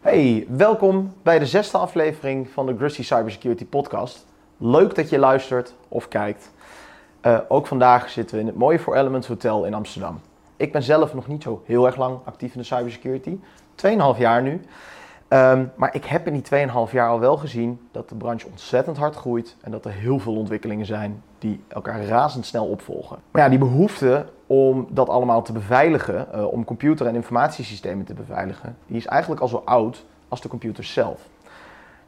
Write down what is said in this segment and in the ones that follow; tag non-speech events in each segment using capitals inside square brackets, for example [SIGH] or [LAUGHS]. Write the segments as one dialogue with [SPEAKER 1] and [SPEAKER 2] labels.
[SPEAKER 1] Hey, welkom bij de zesde aflevering van de Grusty Cybersecurity Podcast. Leuk dat je luistert of kijkt. Uh, ook vandaag zitten we in het mooie For Elements Hotel in Amsterdam. Ik ben zelf nog niet zo heel erg lang actief in de cybersecurity. 2,5 jaar nu. Um, maar ik heb in die 2,5 jaar al wel gezien dat de branche ontzettend hard groeit en dat er heel veel ontwikkelingen zijn die elkaar razendsnel opvolgen. Maar ja, die behoefte om dat allemaal te beveiligen, uh, om computer- en informatiesystemen te beveiligen, die is eigenlijk al zo oud als de computer zelf.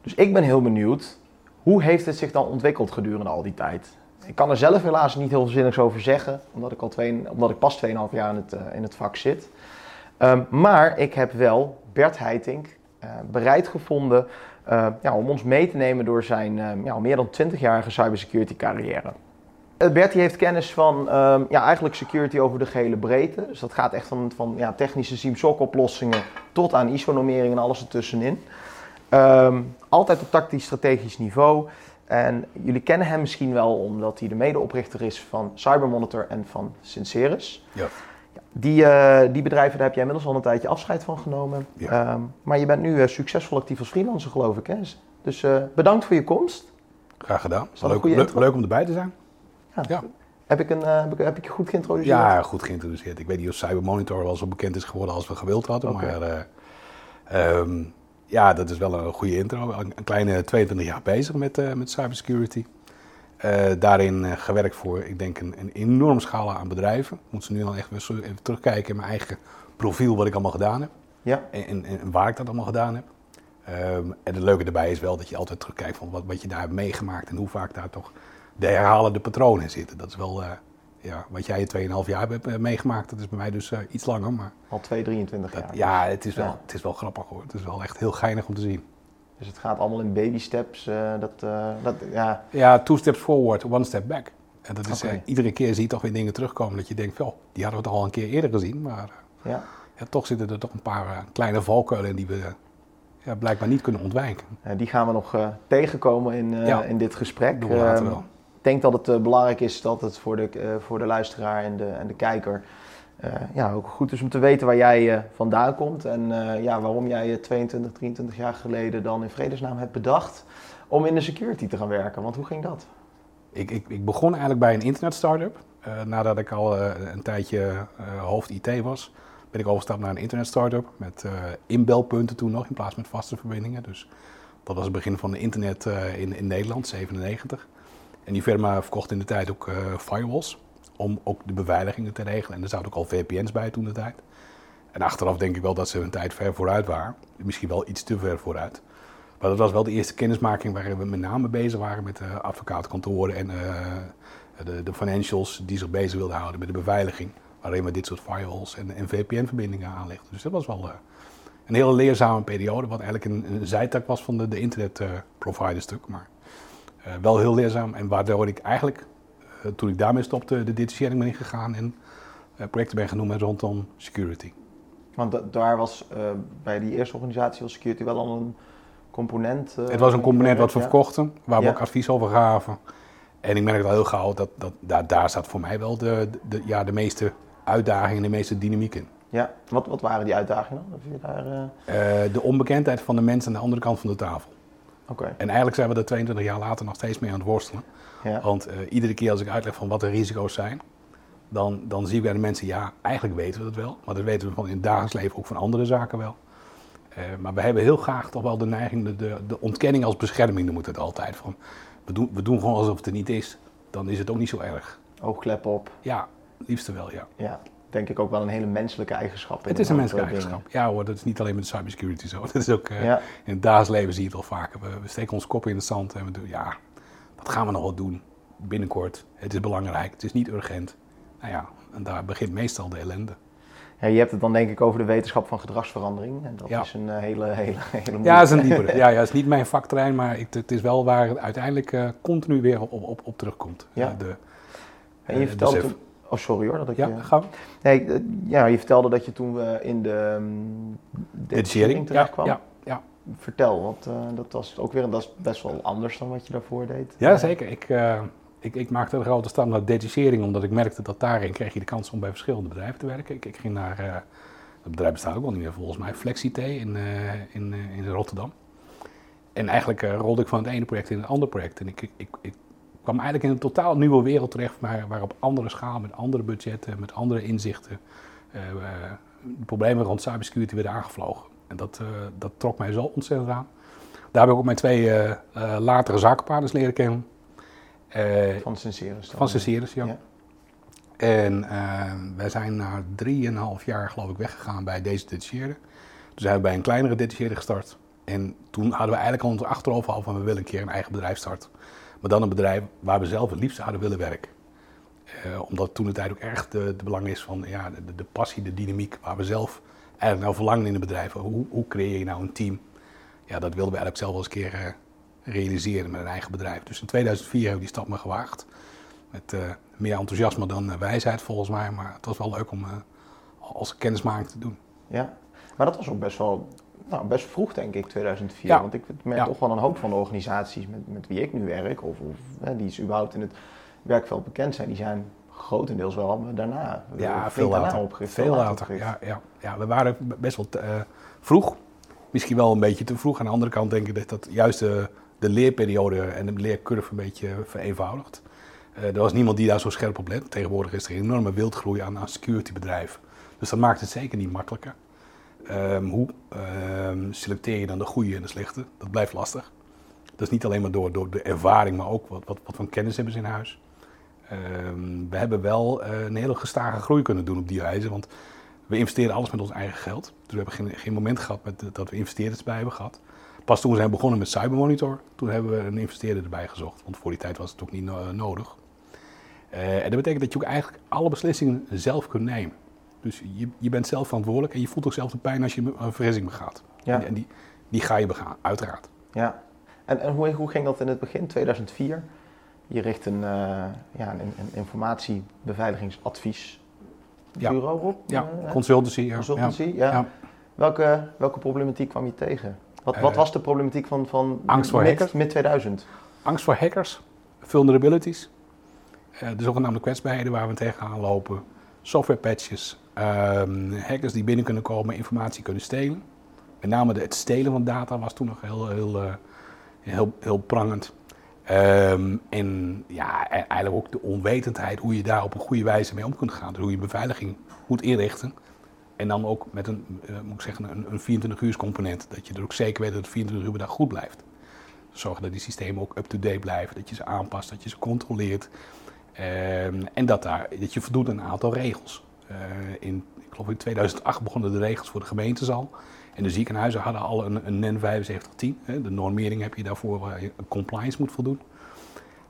[SPEAKER 1] Dus ik ben heel benieuwd, hoe heeft het zich dan ontwikkeld gedurende al die tijd? Ik kan er zelf helaas niet heel veel zinnigs over zeggen, omdat ik, al twee, omdat ik pas 2,5 jaar in het, uh, in het vak zit. Um, maar ik heb wel Bert Heiting bereid gevonden uh, ja, om ons mee te nemen door zijn uh, ja, meer dan 20-jarige cybersecurity carrière. Bert heeft kennis van um, ja, eigenlijk security over de gehele breedte. Dus dat gaat echt van, van ja, technische SIEM-SOC oplossingen tot aan ISO-normering en alles ertussenin. Um, altijd op tactisch strategisch niveau. En jullie kennen hem misschien wel omdat hij de medeoprichter is van Cybermonitor en van Sinceris.
[SPEAKER 2] Ja.
[SPEAKER 1] Die, uh, die bedrijven, daar heb jij inmiddels al een tijdje afscheid van genomen.
[SPEAKER 2] Ja.
[SPEAKER 1] Um, maar je bent nu uh, succesvol actief als freelancer, geloof ik. Hè? Dus uh, bedankt voor je komst.
[SPEAKER 2] Graag gedaan. Leuk, leuk, leuk om erbij te zijn.
[SPEAKER 1] Ja.
[SPEAKER 2] Ja.
[SPEAKER 1] Heb, ik een, heb, ik, heb ik je goed geïntroduceerd?
[SPEAKER 2] Ja, goed geïntroduceerd. Ik weet niet of Cybermonitor wel zo bekend is geworden als we gewild hadden. Maar um, ja, dat is wel een goede intro. Een, een kleine 22 jaar bezig met, met cybersecurity. Uh, daarin uh, gewerkt voor, ik denk, een, een enorm scala aan bedrijven. Ik moet ze nu dan echt weer even terugkijken in mijn eigen profiel, wat ik allemaal gedaan heb.
[SPEAKER 1] Ja.
[SPEAKER 2] En, en, en waar ik dat allemaal gedaan heb. Um, en het leuke daarbij is wel dat je altijd terugkijkt van wat, wat je daar hebt meegemaakt en hoe vaak daar toch de herhalende patronen in zitten. Dat is wel, uh, ja, wat jij in 2,5 jaar hebt meegemaakt, dat is bij mij dus iets langer. Maar
[SPEAKER 1] Al 2, 23
[SPEAKER 2] dat,
[SPEAKER 1] jaar.
[SPEAKER 2] ja, het is, wel,
[SPEAKER 1] Ja.
[SPEAKER 2] het is wel grappig hoor. Het is wel echt heel geinig om te zien.
[SPEAKER 1] Dus het gaat allemaal in baby steps. Uh, dat, uh, dat, ja.
[SPEAKER 2] Ja, two steps forward, one step back. En dat is
[SPEAKER 1] Oké.
[SPEAKER 2] uh, iedere keer zie je toch weer dingen terugkomen dat je denkt, oh, die hadden we toch al een keer eerder gezien. Maar
[SPEAKER 1] Ja.
[SPEAKER 2] ja, toch zitten er toch een paar eh, kleine valkuilen in die we ja, blijkbaar niet kunnen ontwijken.
[SPEAKER 1] Die gaan we nog tegenkomen in,
[SPEAKER 2] Ja.
[SPEAKER 1] in dit gesprek.
[SPEAKER 2] Doen we later
[SPEAKER 1] Ehm,
[SPEAKER 2] wel.
[SPEAKER 1] Ik denk dat het belangrijk is dat het voor de, voor de luisteraar en de, en de kijker uh, ja, ook goed is om te weten waar jij uh, vandaan komt. En uh, ja, waarom jij 22, 23 jaar geleden dan in vredesnaam hebt bedacht om in de security te gaan werken. Want hoe ging dat?
[SPEAKER 2] Ik, ik, ik begon eigenlijk bij een internet startup. Nadat ik al een tijdje hoofd IT was, ben ik overgestapt naar een internet startup met inbelpunten toen nog in plaats met vaste verbindingen. Dus dat was het begin van het internet in, in Nederland, 97. En die firma verkocht in de tijd ook firewalls om ook de beveiligingen te regelen. En er zaten ook al VPN's bij toen de tijd. En achteraf denk ik wel dat ze een tijd ver vooruit waren. Misschien wel iets te ver vooruit. Maar dat was wel de eerste kennismaking waarin we met name bezig waren met uh, advocatenkantoren en uh, de, de, financials die zich bezig wilden houden met de beveiliging. Waarin we dit soort firewalls en, en VPN-verbindingen aanlegden. Dus dat was wel uh, een hele leerzame periode, wat eigenlijk een, zijtak was van de, de internet-provider-stuk. maar wel heel leerzaam en waardoor ik eigenlijk, toen ik daarmee stopte, de detachering ben ingegaan en uh, projecten ben genoemd rondom security.
[SPEAKER 1] Want da- daar was uh, bij die eerste organisatie was security wel al een component. uh,
[SPEAKER 2] Het was een component wat we
[SPEAKER 1] ja.
[SPEAKER 2] verkochten, waar we ook advies over gaven. En ik merkte al heel gauw dat, dat daar, daar staat voor mij wel de, de, ja, de meeste uitdagingen en de meeste dynamiek in.
[SPEAKER 1] Ja, wat, wat waren die uitdagingen dan? Daar. Uh,
[SPEAKER 2] de onbekendheid van de mensen aan de andere kant van de tafel. En eigenlijk zijn we er 22 jaar later nog steeds mee aan het worstelen.
[SPEAKER 1] Ja.
[SPEAKER 2] Want uh, iedere keer als ik uitleg van wat de risico's zijn, dan, dan zie ik bij de mensen, ja, eigenlijk weten we dat wel. Maar dat weten we van in het dagelijks leven ook van andere zaken wel. Uh, maar we hebben heel graag toch wel de neiging, de, de, de ontkenning als bescherming noemen we het altijd. Van, we, doen, we doen gewoon alsof het er niet is, dan is het ook niet zo erg.
[SPEAKER 1] Oogklep op.
[SPEAKER 2] Ja, liefste wel, ja.
[SPEAKER 1] Ja, denk ik ook wel een hele menselijke eigenschap.
[SPEAKER 2] Het is een menselijke eigenschap. Ja hoor, dat is niet alleen met cybersecurity zo. [LAUGHS] Dat is ook, uh,
[SPEAKER 1] Ja.
[SPEAKER 2] in het dagelijks leven zie je het wel vaker. We, we steken ons kop in het zand en we doen, ja, dat gaan we nog wel doen. Binnenkort. Het is belangrijk, het is niet urgent. Nou ja, en daar begint meestal de ellende.
[SPEAKER 1] Ja, je hebt het dan denk ik over de wetenschap van gedragsverandering. En dat
[SPEAKER 2] Ja.
[SPEAKER 1] is een eh, hele, [LAUGHS] hele, hele moeilijke.
[SPEAKER 2] Ja, dat is een diepere. Ja, ja, het is niet mijn vakterrein, maar ik, het is wel waar het uiteindelijk eh, continu weer op, op, op terugkomt.
[SPEAKER 1] Ja.
[SPEAKER 2] Eh, de,
[SPEAKER 1] En je
[SPEAKER 2] eh,
[SPEAKER 1] toen... Oh, sorry hoor. Dat ik
[SPEAKER 2] Ja,
[SPEAKER 1] je...
[SPEAKER 2] gaan we.
[SPEAKER 1] Nee, eh, ja, je vertelde dat je toen we in de um,
[SPEAKER 2] Detachering.
[SPEAKER 1] terecht
[SPEAKER 2] Ja,
[SPEAKER 1] kwam.
[SPEAKER 2] ja, ja.
[SPEAKER 1] Vertel, want eh, dat was ook weer dat is best wel anders dan wat je daarvoor deed.
[SPEAKER 2] ja, zeker. Ik, eh, ik, ik maakte een grote stap naar detachering, omdat ik merkte dat daarin kreeg je de kans om bij verschillende bedrijven te werken. Ik, ik ging naar, eh, Dat bedrijf bestaat ook al niet meer volgens mij. FlexiT in, in, in Rotterdam. En eigenlijk rolde ik van het ene project in het andere project. En ik, ik, ik kwam eigenlijk in een totaal nieuwe wereld terecht, maar, waar op andere schaal, met andere budgetten, met andere inzichten, de problemen rond cybersecurity werden aangevlogen. En dat, dat trok mij zo ontzettend aan. Daar heb ik ook mijn twee latere zakenpartners leren kennen.
[SPEAKER 1] van Sincerus.
[SPEAKER 2] Van Sincerus, ja. ja. En wij zijn na drieënhalf jaar geloof ik weggegaan bij deze detacheerder. Toen zijn we bij een kleinere detacheerder gestart. En toen hadden we eigenlijk al ons achterhoofd al van we willen een keer een eigen bedrijf starten. Maar dan een bedrijf waar we zelf het liefst zouden willen werken. Uh, omdat toen de tijd ook erg de, belang is van ja, de, passie, de dynamiek, waar we zelf eigenlijk nou verlangen in de bedrijven. Hoe, hoe creëer je nou een team? Ja, dat wilden we eigenlijk zelf wel eens een keer uh, realiseren met een eigen bedrijf. Dus in 2004 hebben we die stap maar gewaagd. Met uh, meer enthousiasme dan wijsheid volgens mij. Maar het was wel leuk om als kennismaking te doen.
[SPEAKER 1] Ja, maar dat was ook best wel nou, best vroeg, denk ik, 2004. Ja. Want ik merk toch wel een hoop van de organisaties met, met wie ik nu werk, of, of hè, die is überhaupt in het werkveld bekend zijn, die zijn grotendeels wel daarna.
[SPEAKER 2] Ja, veel later. Opgericht, veel later. Ja, ja, ja, we waren best wel uh, vroeg. Misschien wel een beetje te vroeg. Aan de andere kant denk ik dat dat juist de, de leerperiode en de leercurve een beetje vereenvoudigt. Uh, er was niemand die daar zo scherp op let. Tegenwoordig is er een enorme wildgroei aan, aan securitybedrijven. Dus dat maakt het zeker niet makkelijker. Um, hoe um, selecteer je dan de goede en de slechte? Dat blijft lastig. Dat is niet alleen maar door, door de ervaring, maar ook wat, wat, wat kennis hebben ze in huis. Um, we hebben wel uh, een hele gestage groei kunnen doen op die wijze, want we investeren alles met ons eigen geld. Dus we hebben geen, geen moment gehad met, dat we investeerders bij hebben gehad. Pas toen we zijn begonnen met Cybermonitor, toen hebben we een investeerder erbij gezocht. Want voor die tijd was het ook niet no nodig. Uh, en dat betekent dat je ook eigenlijk alle beslissingen zelf kunt nemen. Dus je, je bent zelf verantwoordelijk en je voelt ook zelf de pijn als je een vergissing begaat. Ja. En, die, die ga je begaan, uiteraard.
[SPEAKER 1] Ja, en, en hoe, hoe ging dat in het begin, 2004? Je richt een, uh, ja, een, een informatiebeveiligingsadviesbureau ja. op?
[SPEAKER 2] Ja, uh, consultancy. Ja.
[SPEAKER 1] Consultancy, ja. ja. Welke, welke problematiek kwam je tegen? Wat, wat uh, was de problematiek van, van
[SPEAKER 2] angst voor hackers.
[SPEAKER 1] mid 2000?
[SPEAKER 2] Angst voor hackers, vulnerabilities, de zogenaamde kwetsbaarheden waar we tegenaan lopen, software patches, hackers die binnen kunnen komen, informatie kunnen stelen. Met name het stelen van data was toen nog heel, heel, uh, heel, heel prangend. Um, en ja, e-, eigenlijk ook de onwetendheid hoe je daar op een goede wijze mee om kunt gaan. Dus hoe je beveiliging moet inrichten. En dan ook met een, uh, moet ik zeggen, een, een 24 uur component. Dat je er ook zeker weet dat het 24 uur per dag goed blijft. Zorgen dat die systemen ook up-to-date blijven. Dat je ze aanpast, dat je ze controleert. Um, en dat, daar, dat je voldoet aan een aantal regels. Uh, in, ik geloof in 2008 begonnen de regels voor de gemeentes al. En de ziekenhuizen hadden al een, een NEN 7510. Hè, de normering heb je daarvoor waar je een compliance moet voldoen.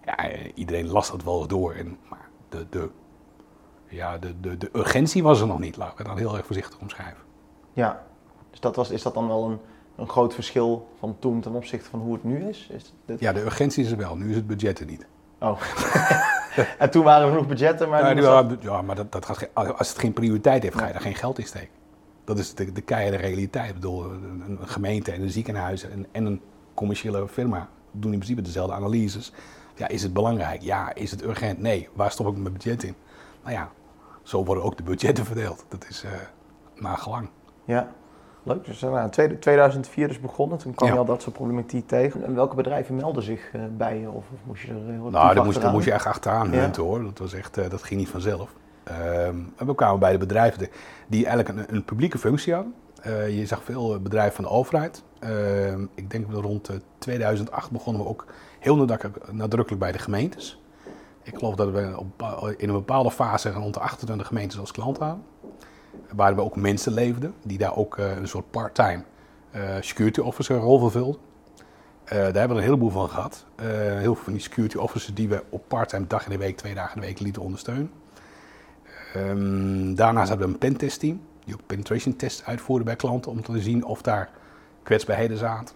[SPEAKER 2] Ja, eh, iedereen las dat wel door. En, maar de, de, ja, de, de, de urgentie was er nog niet, laat ik het dan heel erg voorzichtig omschrijven.
[SPEAKER 1] Ja, dus dat was, is dat dan wel een, een groot verschil van toen ten opzichte van hoe het nu is? is
[SPEAKER 2] dit... Ja, de urgentie is er wel. Nu is het budget er niet.
[SPEAKER 1] Oh. [LAUGHS] en toen waren er genoeg budgetten, maar...
[SPEAKER 2] Ja, ja maar dat, dat gaat, als het geen prioriteit heeft, ga je daar geen geld in steken. Dat is de, de keiharde realiteit. Ik bedoel, een, gemeente en een ziekenhuis en, en een commerciële firma doen in principe dezelfde analyses. Ja, is het belangrijk? Ja. Is het urgent? Nee. Waar stop ik mijn budget in? Nou ja, zo worden ook de budgetten verdeeld. Dat is uh, naar gelang.
[SPEAKER 1] Ja. Leuk, dus uh, 2004 is begonnen, toen kwam je al dat soort problematiek tegen. En welke bedrijven melden zich uh, bij je? Of, of, moest je er heel
[SPEAKER 2] Nou, daar moest, moest, je echt achteraan ja. hoor. Dat, was echt, uh, dat ging niet vanzelf. Um, en we kwamen bij de bedrijven die eigenlijk een, een publieke functie hadden. Uh, je zag veel bedrijven van de overheid. Ehm, ik denk dat rond 2008 begonnen we ook heel nadrukkelijk bij de gemeentes. Ik geloof dat we op, in een bepaalde fase rond de 28 gemeentes als klant hadden waar we ook mensen leefden, die daar ook uh, een soort part-time uh, security officer rol vervulden. Uh, daar hebben we een heleboel van gehad. heel veel van die security officers die we op part-time dag in de week, twee dagen in de week lieten ondersteunen. Um, daarnaast hadden we een pentestteam, die ook penetration tests uitvoerde bij klanten om te zien of daar kwetsbaarheden zaten.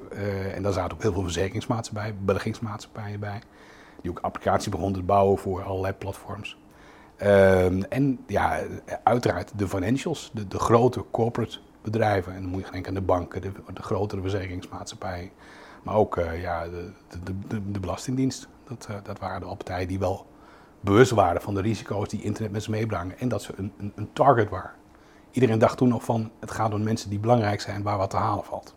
[SPEAKER 2] en daar zaten ook heel veel verzekeringsmaatschappijen, beleggingsmaatschappijen bij, die ook applicaties begonnen te bouwen voor allerlei platforms. Um, en ja, uiteraard de financials, de, de, grote corporate bedrijven. En dan moet je denken aan de banken, de, de grotere verzekeringsmaatschappijen. Maar ook uh, ja, de, de, de, Belastingdienst. Dat, uh, dat waren de partijen die wel bewust waren van de risico's die internet met zich meebrengen. En dat ze een, een, een target waren iedereen dacht toen nog van het gaat om mensen die belangrijk zijn waar wat te halen valt.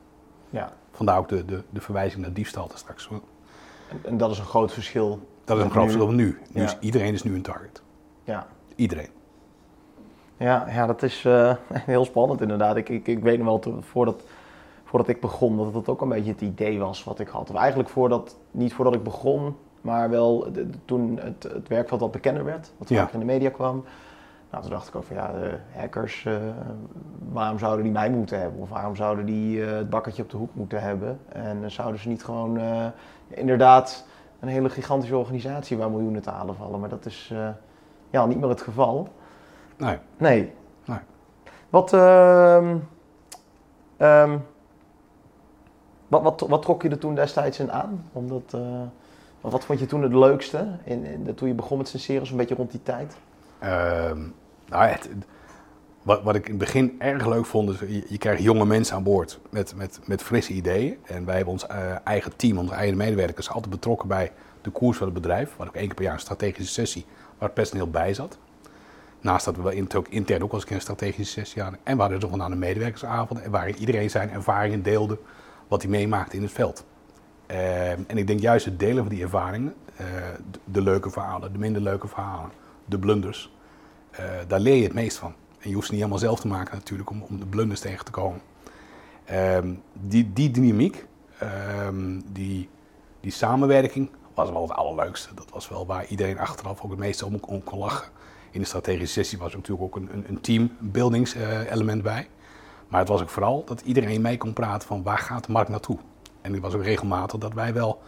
[SPEAKER 1] Ja.
[SPEAKER 2] Vandaar ook de, de, de verwijzing naar diefstal straks.
[SPEAKER 1] En, en, dat is een groot verschil.
[SPEAKER 2] Dat is een groot verschil nu. nu
[SPEAKER 1] Ja.
[SPEAKER 2] is, iedereen is nu een target.
[SPEAKER 1] Ja.
[SPEAKER 2] Iedereen.
[SPEAKER 1] Ja, ja dat is eh, [LAUGHS] heel spannend inderdaad. Ik, ik, ik weet nog wel, toen- voordat, voordat ik begon, dat het ook een beetje het idee was wat ik had. Of eigenlijk voordat, niet voordat ik begon, maar wel de- de- toen het, het werkveld wat bekender werd. Wat
[SPEAKER 2] Ja.
[SPEAKER 1] vaker in de media kwam. Nou, toen dacht ik ook van ja, de hackers, eh, waarom zouden die mij moeten hebben? Of waarom zouden die eh, het bakkertje op de hoek moeten hebben? En zouden ze niet gewoon inderdaad een hele gigantische organisatie waar miljoenen te halen vallen? Maar dat is ja, niet meer het geval.
[SPEAKER 2] Nee.
[SPEAKER 1] Nee.
[SPEAKER 2] Nee.
[SPEAKER 1] Wat, ehm, ehm, wat, wat, wat trok je er toen destijds in aan? Omdat, eh, wat, wat vond je toen het leukste in, in toen je begon met Sinceros, een beetje rond die tijd?
[SPEAKER 2] Ehm, nou, het, wat, wat ik in het begin erg leuk vond, is je, je krijgt jonge mensen aan boord met, met, met frisse ideeën. En wij hebben ons eh, eigen team, onze eigen medewerkers, altijd betrokken bij de koers van het bedrijf. We hadden ook één keer per jaar een strategische sessie waar personeel bij zat. Naast dat we intern ook eens een strategische sessie hadden. En we hadden nog aan een medewerkersavond en waarin iedereen zijn ervaringen deelde wat hij meemaakte in het veld. Ehm, en ik denk juist het delen van die ervaringen, eh, de, de leuke verhalen, de minder leuke verhalen, de blunders, eh, daar leer je het meest van. En je hoeft ze niet helemaal zelf te maken natuurlijk om, om de blunders tegen te komen. Ehm, die, die dynamiek, ehm, die, die samenwerking was wel het allerleukste. Dat was wel waar iedereen achteraf ook het meeste om, om kon lachen. In de strategische sessie was er natuurlijk ook een, een, een teambuildingselement bij. Maar het was ook vooral dat iedereen mee kon praten van waar gaat de markt naartoe. En het was ook regelmatig dat wij wel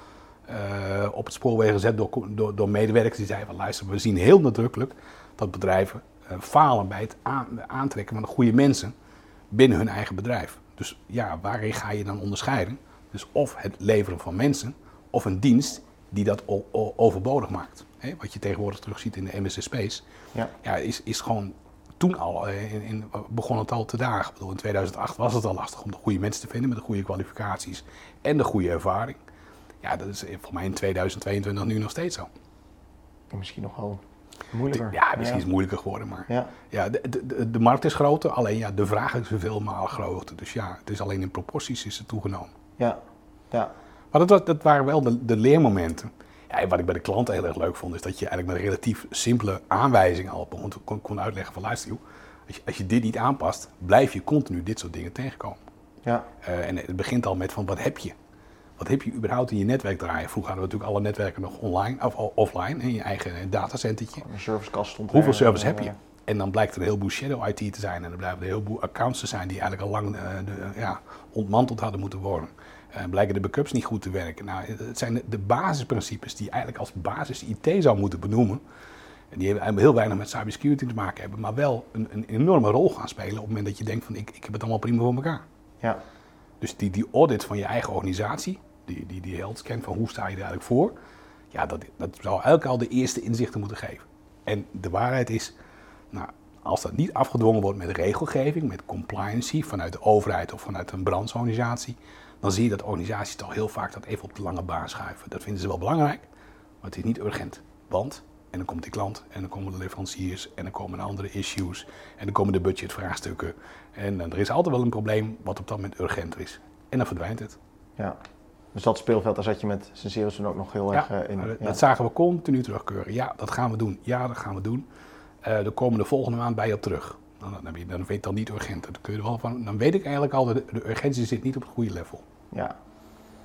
[SPEAKER 2] eh, op het spoor werden gezet door, door, door medewerkers die zeiden van luister, we zien heel nadrukkelijk dat bedrijven eh, falen bij het aan- aantrekken van de goede mensen binnen hun eigen bedrijf. Dus ja, waarin ga je dan onderscheiden? Dus of het leveren van mensen of een dienst die dat overbodig maakt. Hè, wat je tegenwoordig terugziet in de MSC Space,
[SPEAKER 1] Ja.
[SPEAKER 2] ja, is, is gewoon toen al, eh, in, in, begon het al te dagen. Ik bedoel, in 2008 was het al lastig om de goede mensen te vinden met de goede kwalificaties en de goede ervaring. Ja, dat is eh, voor mij in 2022 nu nog steeds zo.
[SPEAKER 1] Misschien nog wel moeilijker.
[SPEAKER 2] Ja, misschien is het moeilijker geworden, maar
[SPEAKER 1] Ja.
[SPEAKER 2] ja, de, de, de, de markt is groter, alleen ja, de vraag is veel malen groter. Dus ja, het is alleen in proporties is het toegenomen.
[SPEAKER 1] Ja. Ja.
[SPEAKER 2] Maar dat, dat waren wel de, de leermomenten. Ja, wat ik bij de klanten heel erg leuk vond, is dat je eigenlijk met een relatief simpele aanwijzing al kon, kon uitleggen van luister joh, als je, als je dit niet aanpast, blijf je continu dit soort dingen tegenkomen.
[SPEAKER 1] Ja.
[SPEAKER 2] Eh, en het begint al met van wat heb je? Wat heb je überhaupt in je netwerk draaien? Vroeger hadden we natuurlijk alle netwerken nog online of offline in je eigen eh, datacentertje.
[SPEAKER 1] Een servicekast stond
[SPEAKER 2] Hoeveel
[SPEAKER 1] er,
[SPEAKER 2] service
[SPEAKER 1] eh,
[SPEAKER 2] heb je? En dan blijkt er een heleboel shadow IT te zijn. En er blijven er een heleboel accounts te zijn die eigenlijk al lang eh, de, ja, ontmanteld hadden moeten worden. Eh, blijken de backups niet goed te werken. Nou, het zijn de, de basisprincipes die je eigenlijk als basis IT zou moeten benoemen. En die hebben heel weinig met cybersecurity te maken hebben. Maar wel een, een enorme rol gaan spelen op het moment dat je denkt van ik, ik heb het allemaal prima voor elkaar.
[SPEAKER 1] Ja.
[SPEAKER 2] Dus die, die audit van je eigen organisatie, die, die, die health scan van hoe sta je er eigenlijk voor, ja, dat, dat zou eigenlijk al de eerste inzichten moeten geven. En de waarheid is, nou, als dat niet afgedwongen wordt met regelgeving, met compliancy vanuit de overheid of vanuit een brandsorganisatie, dan zie je dat organisaties toch heel vaak dat even op de lange baan schuiven. Dat vinden ze wel belangrijk, maar het is niet urgent. Want, en dan komt die klant, en dan komen de leveranciers, en dan komen andere issues, en dan komen de budgetvraagstukken. En dan, er is altijd wel een probleem wat op dat moment urgenter is. En dan verdwijnt het.
[SPEAKER 1] ja. Dus dat speelveld, daar zat je met Sinceros toen ook nog heel erg eh, in.
[SPEAKER 2] dat,
[SPEAKER 1] ja.
[SPEAKER 2] dat zagen we continu terugkeuren. Ja, dat gaan we doen. Ja, dat gaan we doen. Eh er komen de volgende maand bij je op terug. Dan, dan, dan weet je dan niet urgent. Dan, kun je er wel van, dan weet ik eigenlijk al, dat de, de urgentie zit niet op het goede level.
[SPEAKER 1] Ja.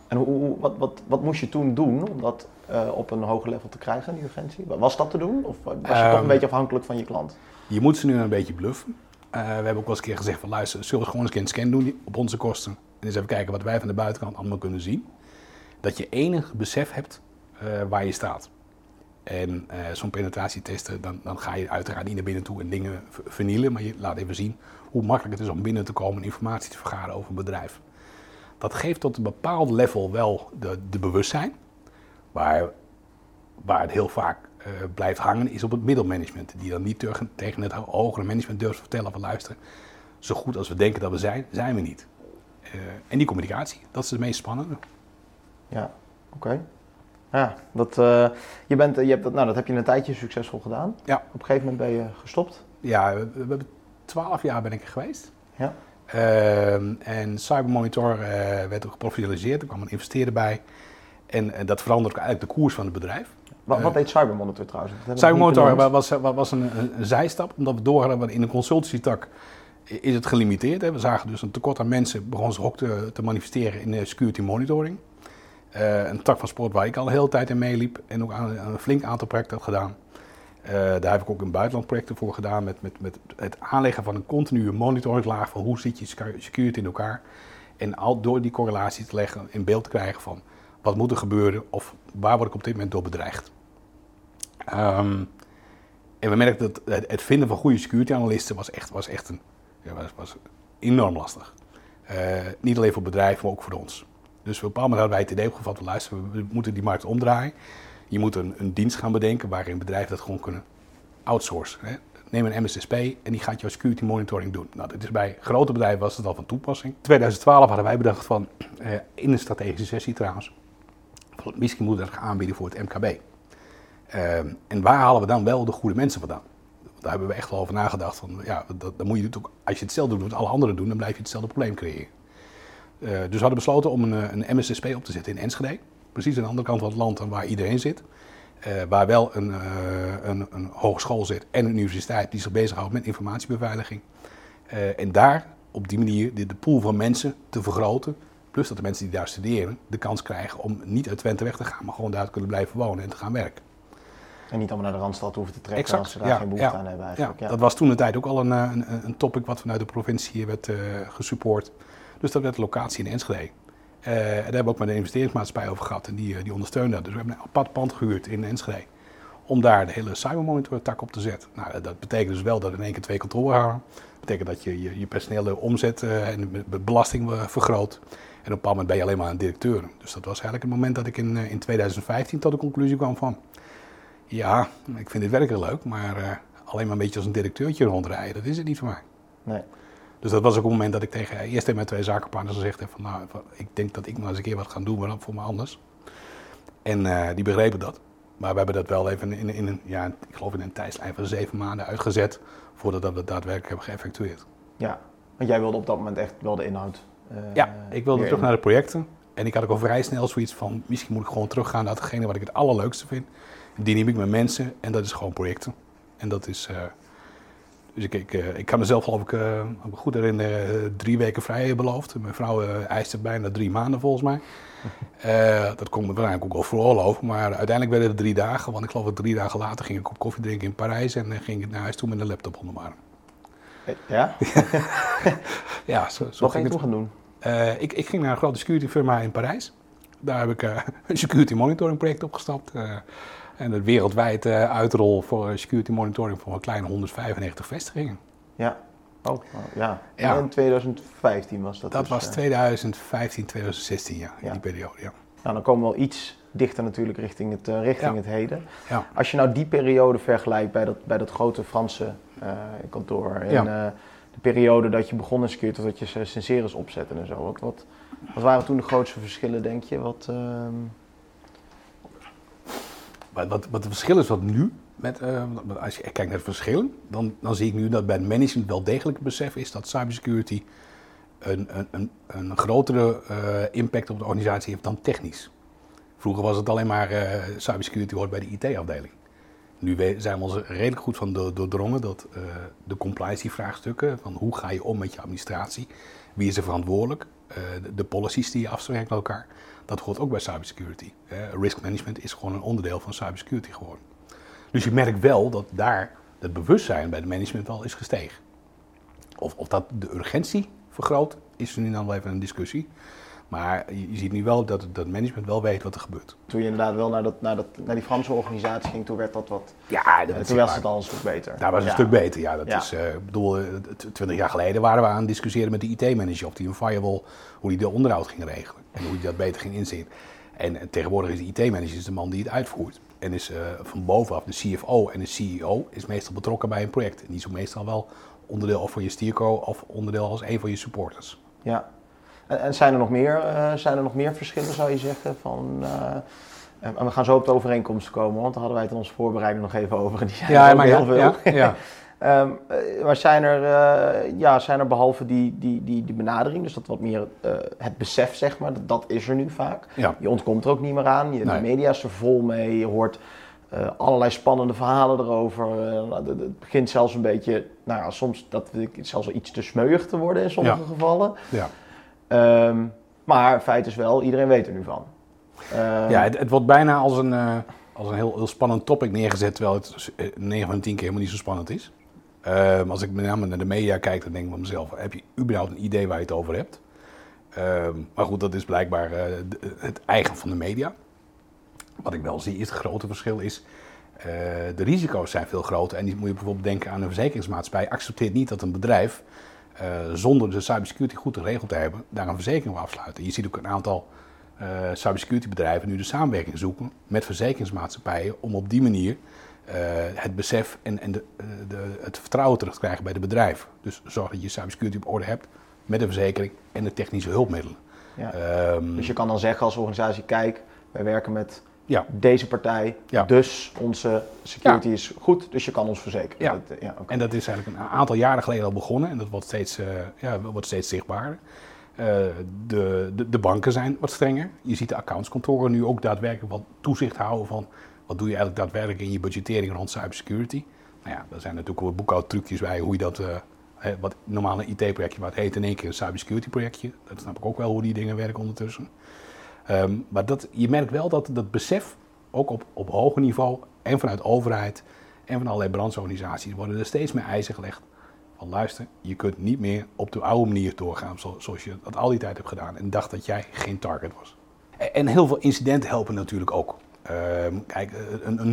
[SPEAKER 1] En hoe, hoe- wat, wat, wat moest je toen doen om dat eh, op een hoger level te krijgen, die urgentie? Was dat te doen? Of was je toch
[SPEAKER 2] Ehm,
[SPEAKER 1] een beetje afhankelijk van je klant?
[SPEAKER 2] Je moet ze nu een beetje bluffen. Eh, we hebben ook wel eens een keer gezegd van luister, zullen we gewoon eens een scan doen op onze kosten. En eens even kijken wat wij van de buitenkant allemaal kunnen zien. Dat je enig besef hebt waar je staat. En eh, zo'n penetratietesten, dan, dan ga je uiteraard niet naar binnen toe en dingen ver- vernielen. Maar je laat even zien hoe makkelijk het is om binnen te komen en informatie te vergaren over een bedrijf. Dat geeft tot een bepaald level wel de, de bewustzijn. Waar, waar het heel vaak eh, blijft hangen is op het middelmanagement. Die dan niet tegen, het hogere management durft te vertellen van luister, zo goed als we denken dat we zijn, zijn we niet. Eh, en die communicatie, dat is het meest spannende.
[SPEAKER 1] Ja, oké. Ja, dat, eh, je bent, je hebt dat, nou, dat heb je een tijdje succesvol gedaan.
[SPEAKER 2] Ja.
[SPEAKER 1] Op een gegeven moment ben je gestopt.
[SPEAKER 2] Ja, we, we hebben twaalf jaar ben ik er geweest.
[SPEAKER 1] Ja.
[SPEAKER 2] Ehm, en Cybermonitor uh, werd ook geprofessionaliseerd. Er kwam een investeerder bij. En, dat veranderde eigenlijk de koers van het bedrijf.
[SPEAKER 1] Wat, wat deed Cybermonitor trouwens?
[SPEAKER 2] Cybermonitor was, was een, een, zijstap, omdat we doorgaan in de consultancy-tak is het gelimiteerd. Hè. We zagen dus een tekort aan mensen, begon zich ook te, te manifesteren in de security monitoring. Uh, een tak van sport waar ik al de hele tijd in meeliep en ook aan, een flink aantal projecten had gedaan. Uh, daar heb ik ook een buitenland projecten voor gedaan met, met, met het aanleggen van een continue monitoringlaag van hoe zit je security in elkaar. En al door die correlatie te leggen in beeld te krijgen van wat moet er gebeuren of waar word ik op dit moment door bedreigd. Um, en we merkten dat het vinden van goede security analisten was echt, was echt een, was, was enorm lastig. Uh, niet alleen voor bedrijven, maar ook voor ons. Dus op een bepaald hadden wij het idee opgevat, we luisteren, we moeten die markt omdraaien. Je moet een, een dienst gaan bedenken waarin bedrijven dat gewoon kunnen outsourcen. Hè. Neem een MSSP en die gaat jouw security monitoring doen. Nou, dat is bij grote bedrijven was het al van toepassing. In 2012 hadden wij bedacht van, eh, in een strategische sessie trouwens, misschien moeten we dat gaan aanbieden voor het MKB. Uh, en waar halen we dan wel de goede mensen vandaan? Daar hebben we echt wel over nagedacht. Van, ja, dat, dan moet je ook, als je hetzelfde doet wat alle anderen doen, dan blijf je hetzelfde probleem creëren. Uh, dus we hadden besloten om een, een MSSP op te zetten in Enschede. Precies aan de andere kant van het land dan waar iedereen zit. Uh, waar wel een, uh, een, een, hogeschool zit en een universiteit die zich bezighoudt met informatiebeveiliging. en daar op die manier de, de pool van mensen te vergroten. Plus dat de mensen die daar studeren de kans krijgen om niet uit Twente weg te gaan, maar gewoon daar te kunnen blijven wonen en te gaan werken.
[SPEAKER 1] En niet allemaal naar de Randstad hoeven te trekken exact, als ze daar geen behoefte aan hebben eigenlijk.
[SPEAKER 2] Ja, dat was toen de tijd ook al een, een, een topic wat vanuit de provincie werd gesupport. Dus dat werd de locatie in Enschede. En daar hebben we ook met de investeringsmaatschappij over gehad en die, die ondersteunde dat. Dus we hebben een apart pand gehuurd in Enschede om daar de hele cybermonitor tak op te zetten. Nou, dat betekent dus wel dat in één keer twee kantoren hangen. Dat betekent dat je je, je personele omzet en de belasting vergroot. En op een moment ben je alleen maar een directeur. Dus dat was eigenlijk het moment dat ik in, in 2015 tot de conclusie kwam van ja, ik vind dit werk leuk, maar alleen maar een beetje als een directeurtje rondrijden, dat is het niet voor mij.
[SPEAKER 1] Nee.
[SPEAKER 2] Dus dat was ook een moment dat ik tegen, eerst tegen mijn twee zakenpartners gezegd heb van nou, ik denk dat ik maar eens een keer wat ga doen, maar dan voor me anders. En uh, die begrepen dat. Maar we hebben dat wel even in, in, een, ja, ik geloof in een tijdslijn van zeven maanden uitgezet voordat we dat daadwerkelijk hebben geëffectueerd.
[SPEAKER 1] Ja, want jij wilde op dat moment echt wel de inhoud.
[SPEAKER 2] Uh, ja, ik wilde terug naar de projecten. En ik had ook al vrij snel zoiets van, misschien moet ik gewoon teruggaan naar hetgene wat ik het allerleukste vind dynamiek met mensen en dat is gewoon projecten. En dat is. Uh, dus ik, ik, uh, ik kan mezelf geloof ik uh, goed herinneren, drie weken vrij beloofd. Mijn vrouw eiste bijna drie maanden volgens mij. [LAUGHS] dat kon me waarschijnlijk ook wel veroorloven, maar uiteindelijk werden het drie dagen. Want ik geloof dat drie dagen later ging ik op koffie drinken in Parijs en ging ik naar huis toe met een laptop onder mijn arm.
[SPEAKER 1] Ja? [LAUGHS]
[SPEAKER 2] ja, zo,
[SPEAKER 1] zo Wat ging je toen gaan doen?
[SPEAKER 2] ik, ik ging naar een grote security firma in Parijs. Daar heb ik een security monitoring project opgestapt. En het wereldwijd uh, uitrol voor security monitoring voor een kleine 195 vestigingen.
[SPEAKER 1] Ja. Oh, ja. ja. in 2015 was dat.
[SPEAKER 2] Dat
[SPEAKER 1] dus,
[SPEAKER 2] was 2015, 2016, ja, in die periode, ja.
[SPEAKER 1] Nou, dan komen we wel iets dichter natuurlijk richting het, uh, richting het heden. Ja. Als je nou die periode vergelijkt bij dat, bij dat grote Franse uh, kantoor en de periode dat je begon in security, dat je Senseris opzette en zo. Wat, wat, wat waren toen de grootste verschillen, denk je? Wat, ehm,
[SPEAKER 2] wat, wat, het verschil is wat nu, met, uh, als je kijkt naar het verschil, dan, dan zie ik nu dat bij het management wel degelijk besef is dat cybersecurity een, een, een, een grotere uh, impact op de organisatie heeft dan technisch. Vroeger was het alleen maar uh, cybersecurity hoort bij de IT-afdeling. Nu zijn we ons redelijk goed van doordrongen dat de compliance-vraagstukken, van hoe ga je om met je administratie, wie is er verantwoordelijk, de, de policies die je afspreekt met elkaar, dat hoort ook bij cybersecurity. risk management is gewoon een onderdeel van cybersecurity geworden. Dus je merkt wel dat daar het bewustzijn bij het management wel is gestegen. Of, of dat de urgentie vergroot, is er nu dan wel even een discussie. Maar je, ziet nu wel dat het management wel weet wat er gebeurt.
[SPEAKER 1] Toen je inderdaad wel naar, dat, naar, dat, naar die Franse organisatie ging, toen werd dat wat.
[SPEAKER 2] Ja,
[SPEAKER 1] dat toen was het al een stuk beter.
[SPEAKER 2] Daar was het een stuk beter, ja. Dat is, uh, ik bedoel, eh, twintig jaar geleden waren we aan het discussiëren met de IT-manager of die een firewall, hoe die de onderhoud ging regelen en hoe die dat beter ging inzien. En, tegenwoordig is de IT-manager de man die het uitvoert. En is uh, van bovenaf de CFO en de CEO is meestal betrokken bij een project. En die is meestal wel onderdeel of van je steerco of onderdeel als een van je supporters.
[SPEAKER 1] Ja, en, en zijn, er nog meer, uh, zijn er nog meer verschillen, zou je zeggen? Van, uh, en we gaan zo op de overeenkomsten komen, want daar hadden wij het in onze voorbereiding nog even over. En die zijn
[SPEAKER 2] ja, maar heel veel. Ja, ja. [LAUGHS]
[SPEAKER 1] Ehm, eh, maar zijn er, eh, ja, zijn er behalve die, die, die, die benadering, dus dat wat meer eh, het besef, zeg maar, dat, dat is er nu vaak.
[SPEAKER 2] Ja.
[SPEAKER 1] Je ontkomt er ook niet meer aan. Je,
[SPEAKER 2] Nee.
[SPEAKER 1] De media is er vol mee. Je hoort eh, allerlei spannende verhalen erover. Eh, het- begint zelfs een beetje, nou ja, soms dat zelfs wel iets te smeuig te worden in sommige gevallen.
[SPEAKER 2] Ja,
[SPEAKER 1] Ehm, maar feit is wel, iedereen weet er nu van. Ehm,
[SPEAKER 2] ja het, wordt bijna als een, eh, als een heel, heel spannend topic neergezet, terwijl het eh, 9 van de 10 keer helemaal niet zo spannend is. Ehm, als ik met name naar de media kijk, dan denk ik bij mezelf, heb je überhaupt een idee waar je het over hebt? Maar goed, dat is blijkbaar eh, het eigen van de media. Wat ik wel zie, is het grote verschil is, eh, de risico's zijn veel groter. En die moet je bijvoorbeeld denken aan een verzekeringsmaatschappij. Accepteert niet dat een bedrijf, eh, zonder de cybersecurity goed geregeld te hebben, daar een verzekering wil afsluiten. Je ziet ook een aantal eh cybersecurity bedrijven nu de samenwerking zoeken met verzekeringsmaatschappijen om op die manier eh, het besef en, en de, eh, de, het vertrouwen terug te krijgen bij de bedrijven. Dus zorg dat je cybersecurity op orde hebt met de verzekering en de technische hulpmiddelen.
[SPEAKER 1] ja.
[SPEAKER 2] Ehm,
[SPEAKER 1] Dus je kan dan zeggen als organisatie, kijk, wij werken met
[SPEAKER 2] ja,
[SPEAKER 1] deze partij,
[SPEAKER 2] Ja.
[SPEAKER 1] dus onze security is goed, dus je kan ons verzekeren.
[SPEAKER 2] Ja.
[SPEAKER 1] Dat, eh, ja.
[SPEAKER 2] En dat is eigenlijk een aantal jaren geleden al begonnen en dat wordt steeds, eh, ja, wordt steeds zichtbaarder. Eh, de, de, de banken zijn wat strenger. Je ziet de accountskantoren nu ook daadwerkelijk wat toezicht houden van wat doe je eigenlijk daadwerkelijk in je budgettering rond cybersecurity. Nou ja, er zijn natuurlijk wel boekhoudtrucjes bij hoe je dat, hè, wat normaal een IT-projectje, maar het heet in één keer een cybersecurity projectje. Dat snap ik ook wel hoe die dingen werken ondertussen. Ehm, maar dat, je merkt wel dat dat besef, ook op, op hoger niveau en vanuit overheid en van allerlei brandsorganisaties, worden er steeds meer eisen gelegd. Van luister, je kunt niet meer op de oude manier doorgaan zo- zoals je dat al die tijd hebt gedaan en dacht dat jij geen target was. En- En heel veel incidenten helpen natuurlijk ook. Ehm, kijk, eh, een, een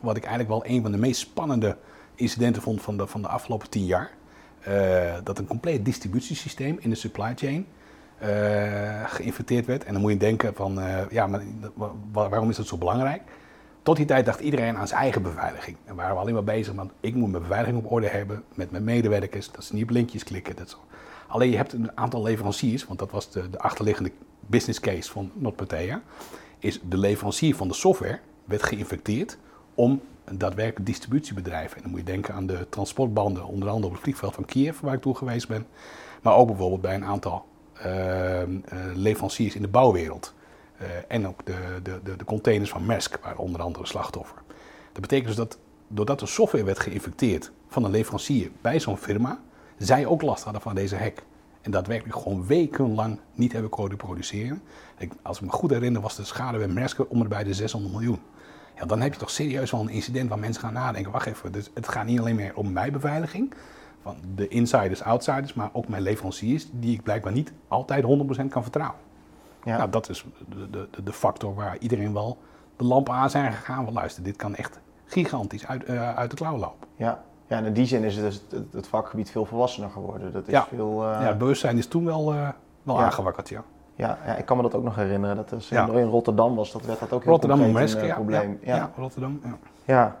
[SPEAKER 2] wat ik eigenlijk wel een van de meest spannende incidenten vond van de, van de afgelopen tien jaar. Eh, dat een compleet distributiesysteem in de supply chain eh, geïnfecteerd werd. En dan moet je denken van, eh, ja, maar wa- wa- waarom is dat zo belangrijk? Tot die tijd dacht iedereen aan zijn eigen beveiliging. En waren we alleen maar bezig met, ik moet mijn beveiliging op orde hebben met mijn medewerkers, dat ze niet op linkjes klikken. Dat zo. Alleen je hebt een aantal leveranciers, want dat was de, de achterliggende business case van NotPetya, is de leverancier van de software werd geïnfecteerd om een daadwerkelijk distributiebedrijf. En dan moet je denken aan de transportbanden, onder andere op het vliegveld van Kiev, waar ik toe geweest ben. Maar ook bijvoorbeeld bij een aantal leveranciers in de bouwwereld. Eh, en ook de, de, de, containers van Maersk, waar onder andere slachtoffer. Dat betekent dus dat doordat de software werd geïnfecteerd van een leverancier bij zo'n firma, zij ook last hadden van deze hack. En daadwerkelijk gewoon wekenlang niet hebben kunnen produceren. Ik, als ik me goed herinner was de schade bij Maersk om bij de 600 miljoen. Ja, dan heb je toch serieus wel een incident waar mensen gaan nadenken. Wacht even, dus het gaat niet alleen meer om mijn beveiliging, van de insiders, outsiders, maar ook mijn leveranciers, die ik blijkbaar niet altijd 100% kan vertrouwen.
[SPEAKER 1] Ja.
[SPEAKER 2] Nou, dat is de, de, de- factor waar iedereen wel de lampen aan zijn gegaan. Van luister, dit kan echt gigantisch uit, eh, uit de klauw lopen.
[SPEAKER 1] Ja. ja, en in die zin is het, dus het, het vakgebied veel volwassener geworden. Dat is
[SPEAKER 2] Ja.
[SPEAKER 1] veel... eh,
[SPEAKER 2] ja, het bewustzijn is toen wel, eh, wel
[SPEAKER 1] Ja.
[SPEAKER 2] aangewakkerd, ja.
[SPEAKER 1] ja, ja, ik kan me dat ook nog herinneren. Dat is, in Rotterdam was dat, werd dat ook heel
[SPEAKER 2] Rotterdam
[SPEAKER 1] een probleem.
[SPEAKER 2] Ja, ja, Rotterdam, ja.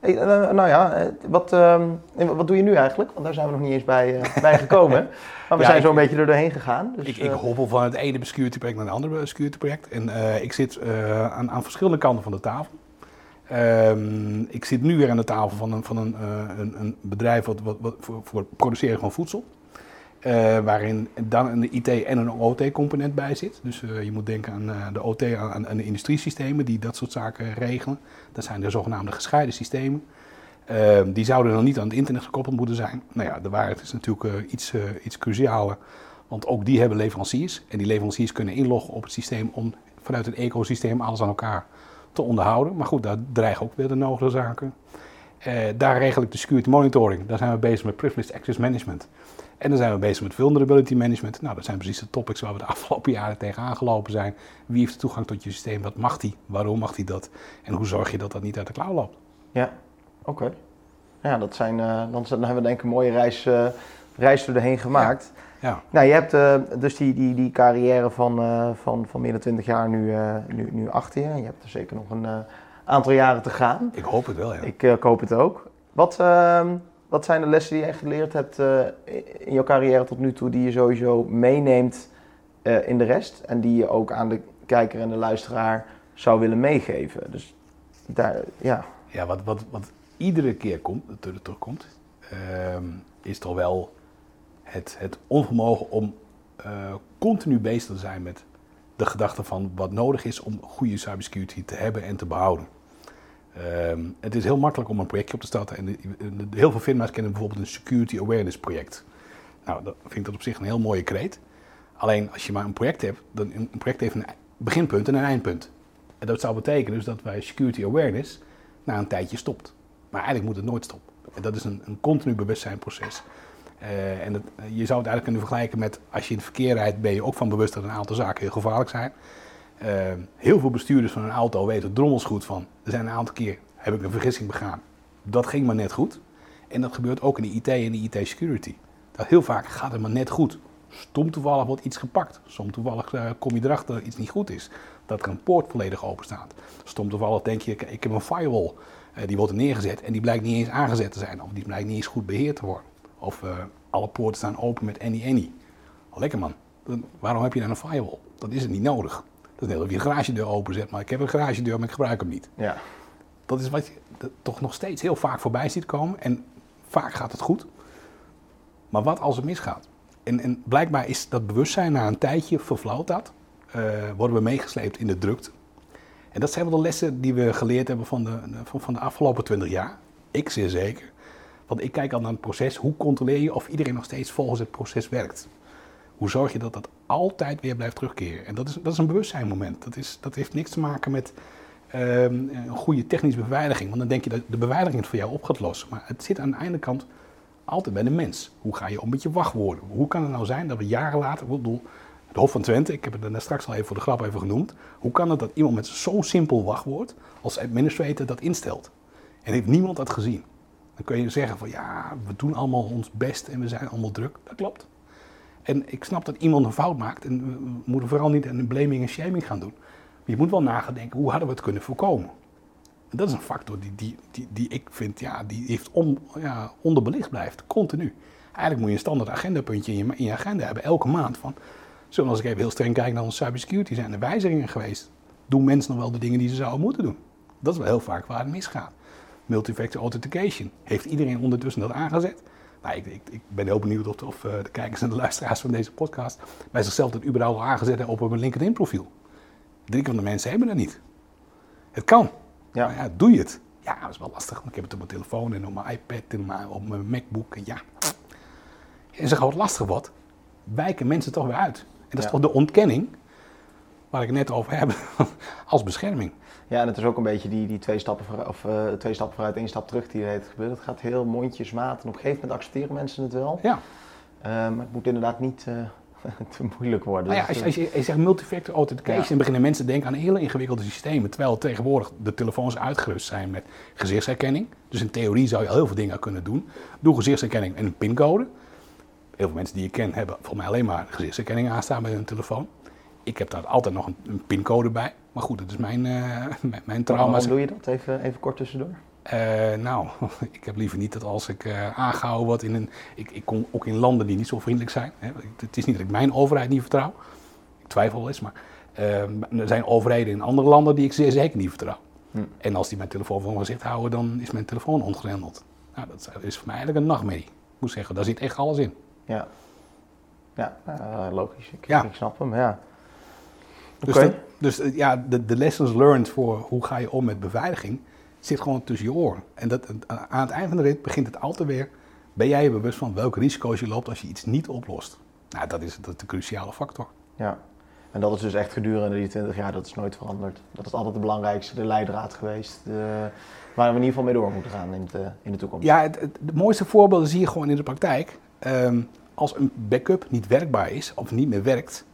[SPEAKER 1] Hey, eh, nou ja, eh, wat, ehm, wat doe je nu eigenlijk? Want daar zijn we nog niet eens bij, eh, bij gekomen. [LAUGHS] Maar we
[SPEAKER 2] Ja,
[SPEAKER 1] zijn
[SPEAKER 2] ik-
[SPEAKER 1] zo een beetje er doorheen gegaan. Dus,
[SPEAKER 2] ik, ik
[SPEAKER 1] eh,
[SPEAKER 2] hobbel van het ene security project naar het andere security project. En eh, ik zit eh, aan, aan verschillende kanten van de tafel. Ehm, ik zit nu weer aan de tafel van een, van een, eh, een, een bedrijf wat, wat, wat voor, voor het produceren van voedsel. Eh, waarin dan een IT en een OT-component bij zit. Dus eh, je moet denken aan eh, de OT, aan, aan de industriesystemen die dat soort zaken regelen. Dat zijn de zogenaamde gescheiden systemen. Ehm, die zouden dan niet aan het internet gekoppeld moeten zijn. Nou ja, de waarheid is natuurlijk iets, iets crucialer. Want ook die hebben leveranciers. En die leveranciers kunnen inloggen op het systeem om vanuit het ecosysteem alles aan elkaar te onderhouden. Maar goed, daar dreigen ook weer de nodige zaken. Daar regel ik de security monitoring. Daar zijn we bezig met privileged access management. En dan zijn we bezig met vulnerability management. Nou, dat zijn precies de topics waar we de [LAUGHS] afgelopen jaren tegenaan gelopen zijn. Wie heeft toegang tot je systeem? Wat mag die? Waarom mag die dat? En hoe zorg je dat dat niet uit de klauw loopt?
[SPEAKER 1] Ja, oké. Ja, dat zijn, eh, dan, hebben we denk ik een mooie reis, eh reis er doorheen gemaakt.
[SPEAKER 2] Ja,
[SPEAKER 1] Nou, je hebt eh, dus die, die, die carrière van, van, van meer dan 20 jaar nu, nu, nu achter je. Je hebt er zeker nog een aantal jaren te gaan.
[SPEAKER 2] ik hoop het wel, ja.
[SPEAKER 1] Ik, ik hoop het ook. Wat, ehm, wat zijn de lessen die echt geleerd hebt eh, in jouw carrière tot nu toe, die je sowieso meeneemt eh, in de rest en die je ook aan de kijker en de luisteraar zou willen meegeven? Dus daar, ja.
[SPEAKER 2] Ja, wat, wat, wat iedere keer komt, ter- terugkomt, ehm, is toch wel het, het onvermogen om eh, continu bezig te zijn met de gedachte van wat nodig is om goede cybersecurity te hebben en te behouden. Ehm, het is heel makkelijk om een projectje op te starten. En heel veel firma's kennen bijvoorbeeld een Security Awareness project. Nou, dat vind ik dat op zich een heel mooie kreet. Alleen als je maar een project hebt, dan een project heeft een beginpunt en een eindpunt. En dat zou betekenen dus dat wij security awareness na een tijdje stopt. Maar eigenlijk moet het nooit stoppen. En dat is een, een continu bewustzijnproces. Uh, en dat, je zou het eigenlijk kunnen vergelijken met als je in het verkeer rijdt, ben je ook van bewust dat een aantal zaken heel gevaarlijk zijn. Uh, heel veel bestuurders van een auto weten drommels goed van. Er zijn een aantal keer heb ik een vergissing begaan. Dat ging maar net goed. En dat gebeurt ook in de IT en de IT-security. Dat heel vaak gaat het maar net goed. Stom toevallig wordt iets gepakt. Stom toevallig uh, kom je erachter dat iets niet goed is. Dat er een poort volledig open staat. Stom toevallig denk je, ik heb een firewall. Uh, die wordt er neergezet en die blijkt niet eens aangezet te zijn. Of die blijkt niet eens goed beheerd te worden. Of alle poorten staan open met any any. Oh, lekker man. Waarom heb je dan een firewall? Dat is het niet nodig. Dat is net of je een garagedeur openzet. Maar ik heb een garagedeur, maar ik gebruik hem niet.
[SPEAKER 1] Ja.
[SPEAKER 2] Dat is wat je toch nog steeds heel vaak voorbij ziet komen. En vaak gaat het goed. Maar wat als het misgaat? En, en blijkbaar is dat bewustzijn na een tijdje vervlauwt dat. Uh, worden we meegesleept in de drukte. En dat zijn wel de lessen die we geleerd hebben van de, van, van de afgelopen 20 jaar. Ik zeer zeker. Want ik kijk al naar het proces. Hoe controleer je of iedereen nog steeds volgens het proces werkt? Hoe zorg je dat dat altijd weer blijft terugkeren? En dat is, dat is een bewustzijnmoment. Dat, is, dat heeft niks te maken met um, een goede technische beveiliging. Want dan denk je dat de beveiliging het voor jou op gaat lossen. Maar het zit aan de ene kant altijd bij de mens. Hoe ga je om met je wachtwoorden? Hoe kan het nou zijn dat we jaren later, ik bedoel, het Hof van Twente, ik heb het er straks al even voor de grap even genoemd. Hoe kan het dat iemand met zo'n simpel wachtwoord als administrator dat instelt? En heeft niemand dat gezien? Dan kun je zeggen van ja, we doen allemaal ons best en we zijn allemaal druk. Dat klopt. En ik snap dat iemand een fout maakt en we moeten vooral niet een blaming en shaming gaan doen. Je moet wel nagedenken, hoe hadden we het kunnen voorkomen? En dat is een factor die, die, die, die ik vind, ja, die heeft ja, onderbelicht blijft, continu. Eigenlijk moet je een standaard agendapuntje in je, in je agenda hebben, elke maand. Van, zoals ik even heel streng kijk naar onze cybersecurity, zijn er wijzigingen geweest. Doen mensen nog wel de dingen die ze zouden moeten doen? Dat is wel heel vaak waar het misgaat. Multifactor authentication. Heeft iedereen ondertussen dat aangezet? Nou, ik, ik, ik ben heel benieuwd of, of uh, de kijkers en de luisteraars van deze podcast bij zichzelf dat überhaupt al aangezet hebben op een LinkedIn profiel. Drie van de mensen hebben dat niet. Het kan. Ja. Maar ja, doe je het? Ja, dat is wel lastig, want ik heb het op mijn telefoon en op mijn iPad en op mijn MacBook. En ja, en zeg wat lastig wordt, wijken mensen toch weer uit. En dat is toch de ontkenning waar ik het net over heb, [LAUGHS] als bescherming.
[SPEAKER 1] Ja, en het is ook een beetje die, die twee, stappen vooruit, of, uh, twee stappen vooruit, één stap terug die heeft gebeurd. Het gaat heel mondjesmaat en op een gegeven moment accepteren mensen het wel.
[SPEAKER 2] Ja.
[SPEAKER 1] Uh, maar het moet inderdaad niet uh, [LAUGHS] te moeilijk worden.
[SPEAKER 2] Nou ja, als, je, als je, je zegt multifactor authentication, ja. beginnen mensen te denken aan hele ingewikkelde systemen. Terwijl tegenwoordig de telefoons uitgerust zijn met gezichtsherkenning. Dus in theorie zou je heel veel dingen kunnen doen. Doe gezichtsherkenning en een pincode. Heel veel mensen die je ken hebben volgens mij alleen maar gezichtsherkenning aanstaan bij hun telefoon. Ik heb daar altijd nog een, een pincode bij. Maar goed, dat is mijn, uh, [LAUGHS] mijn, trauma.
[SPEAKER 1] Waarom doe je dat? Even, even kort tussendoor.
[SPEAKER 2] Uh, nou, [LAUGHS] ik heb liever niet dat als ik uh, aangehouden word in een. Ik, ik, kom ook in landen die niet zo vriendelijk zijn. Hè. Het is niet dat ik mijn overheid niet vertrouw. Ik twijfel wel eens, maar er zijn overheden in andere landen die ik zeer zeker niet vertrouw. Hm. En als die mijn telefoon voor mijn gezicht houden, dan is mijn telefoon ontgrendeld. Nou, dat is voor mij eigenlijk een nachtmerrie. Ik moet zeggen, daar zit echt alles in.
[SPEAKER 1] Ja, ja logisch. Ik, ja. ik snap hem, ja.
[SPEAKER 2] Dus, okay. de, dus ja, de, de lessons learned voor hoe ga je om met beveiliging zit gewoon tussen je oren. En dat, aan het eind van de rit begint het altijd weer. Ben jij je bewust van welke risico's je loopt als je iets niet oplost? Nou, dat is, dat is de cruciale factor.
[SPEAKER 1] Ja, en dat is dus echt gedurende die 20 jaar, dat is nooit veranderd. Dat is altijd de belangrijkste, de leidraad geweest. De, waar we in ieder geval mee door moeten gaan in, het, in de toekomst.
[SPEAKER 2] Ja, het, het, de mooiste voorbeelden zie je gewoon in de praktijk. Um, als een backup niet werkbaar is of niet meer werkt,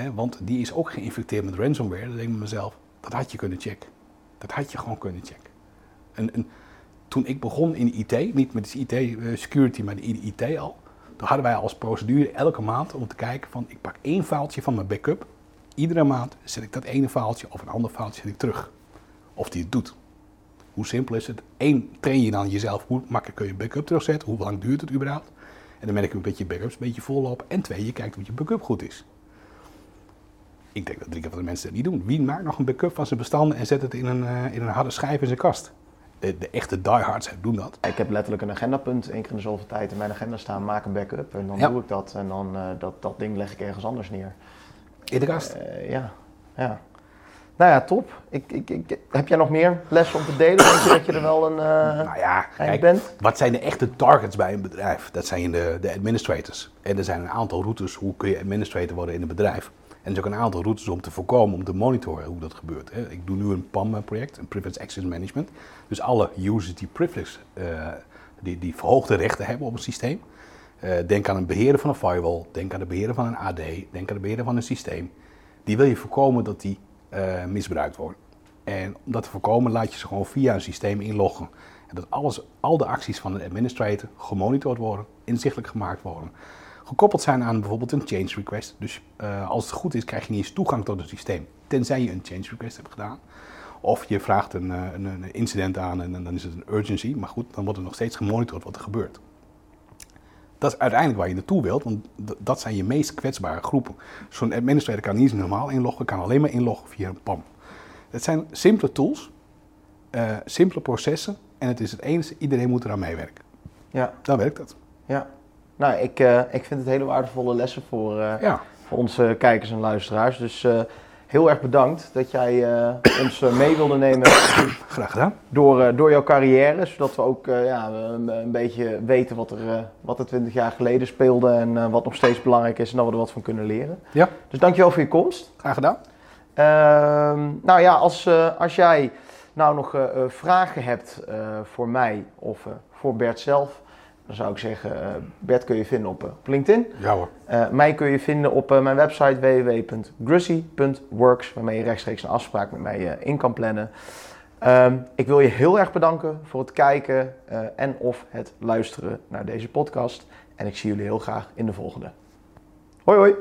[SPEAKER 2] hè, want die is ook geïnfecteerd met ransomware, dan denk ik mezelf, dat had je kunnen checken. Dat had je gewoon kunnen checken. En, en toen ik begon in IT, niet met de IT-security, maar in de IT al, toen hadden wij als procedure elke maand om te kijken van ik pak één faaltje van mijn backup. Iedere maand zet ik dat ene faaltje of een ander faaltje ik terug. Of die het doet. Hoe simpel is het? Eén, train je dan jezelf hoe makkelijk kun je backup terugzetten, hoe lang duurt het überhaupt. En dan merk je een beetje backups een beetje vollopen. En twee, je kijkt of je backup goed is. Ik denk dat drie keer van de mensen dat niet doen. Wie maakt nog een backup van zijn bestanden en zet het in een, uh, in een harde schijf in zijn kast? De, de echte diehards doen dat.
[SPEAKER 1] Ik heb letterlijk een agendapunt één keer in de zoveel tijd in mijn agenda staan. Maak een backup en dan
[SPEAKER 2] Ja.
[SPEAKER 1] doe ik dat. En dan eh, dat, dat ding leg ik ergens anders neer.
[SPEAKER 2] In de kast.
[SPEAKER 1] Eh, ja, ja. Nou ja, top. Ik, ik, ik, heb jij nog meer lessen om te delen? Denk je dat je er wel een eh
[SPEAKER 2] nou ja, kijk,
[SPEAKER 1] bent?
[SPEAKER 2] wat zijn de echte targets bij een bedrijf? Dat zijn de, de administrators. En er zijn een aantal routes hoe kun je administrator worden in een bedrijf. En er is ook een aantal routes om te voorkomen, om te monitoren hoe dat gebeurt. Ik doe nu een PAM-project, een Privilege Access Management. Dus alle users die privilege, eh, die, die verhoogde rechten hebben op een systeem. Eh, denk aan een beheerder van een firewall, denk aan de beheerder van een AD, denk aan de beheerder van een systeem. Die wil je voorkomen dat die eh, misbruikt worden. En om dat te voorkomen laat je ze gewoon via een systeem inloggen. En dat alles, al de acties van een administrator gemonitord worden, inzichtelijk gemaakt worden. Gekoppeld zijn aan bijvoorbeeld een change request. Dus eh, als het goed is, krijg je niet eens toegang tot het systeem. Tenzij je een change request hebt gedaan. Of je vraagt een, eh, een, een incident aan en dan is het een urgency. Maar goed, dan wordt er nog steeds gemonitord wat er gebeurt. Dat is uiteindelijk waar je naartoe wilt, want dat zijn je meest kwetsbare groepen. Zo'n administrator kan niet eens normaal inloggen, kan alleen maar inloggen via een PAM. Het zijn simpele tools, eh, simpele processen en het is het enige, iedereen moet eraan meewerken.
[SPEAKER 1] Ja,
[SPEAKER 2] Dan werkt dat.
[SPEAKER 1] ja. Nou, ik, eh, ik vind het hele waardevolle lessen voor, eh,
[SPEAKER 2] Ja,
[SPEAKER 1] voor onze kijkers en luisteraars. Dus eh, heel erg bedankt dat jij ons mee wilde nemen [COUGHS]
[SPEAKER 2] graag gedaan.
[SPEAKER 1] door, door jouw carrière. Zodat we ook ja, een, een beetje weten wat er, wat er 20 jaar geleden speelde en wat nog steeds belangrijk is en dat we er wat van kunnen leren.
[SPEAKER 2] Ja,
[SPEAKER 1] Dus dankjewel voor je komst.
[SPEAKER 2] graag gedaan.
[SPEAKER 1] Ehm, nou ja, als, als jij nou nog vragen hebt voor mij of voor Bert zelf, dan zou ik zeggen, eh, Bert kun je vinden op, eh, op LinkedIn.
[SPEAKER 2] Ja hoor.
[SPEAKER 1] Eh, mij kun je vinden op mijn website www.grussy.works, waarmee je rechtstreeks een afspraak met mij in kan plannen. Ehm, ik wil je heel erg bedanken voor het kijken en of het luisteren naar deze podcast. En ik zie jullie heel graag in de volgende. Hoi hoi!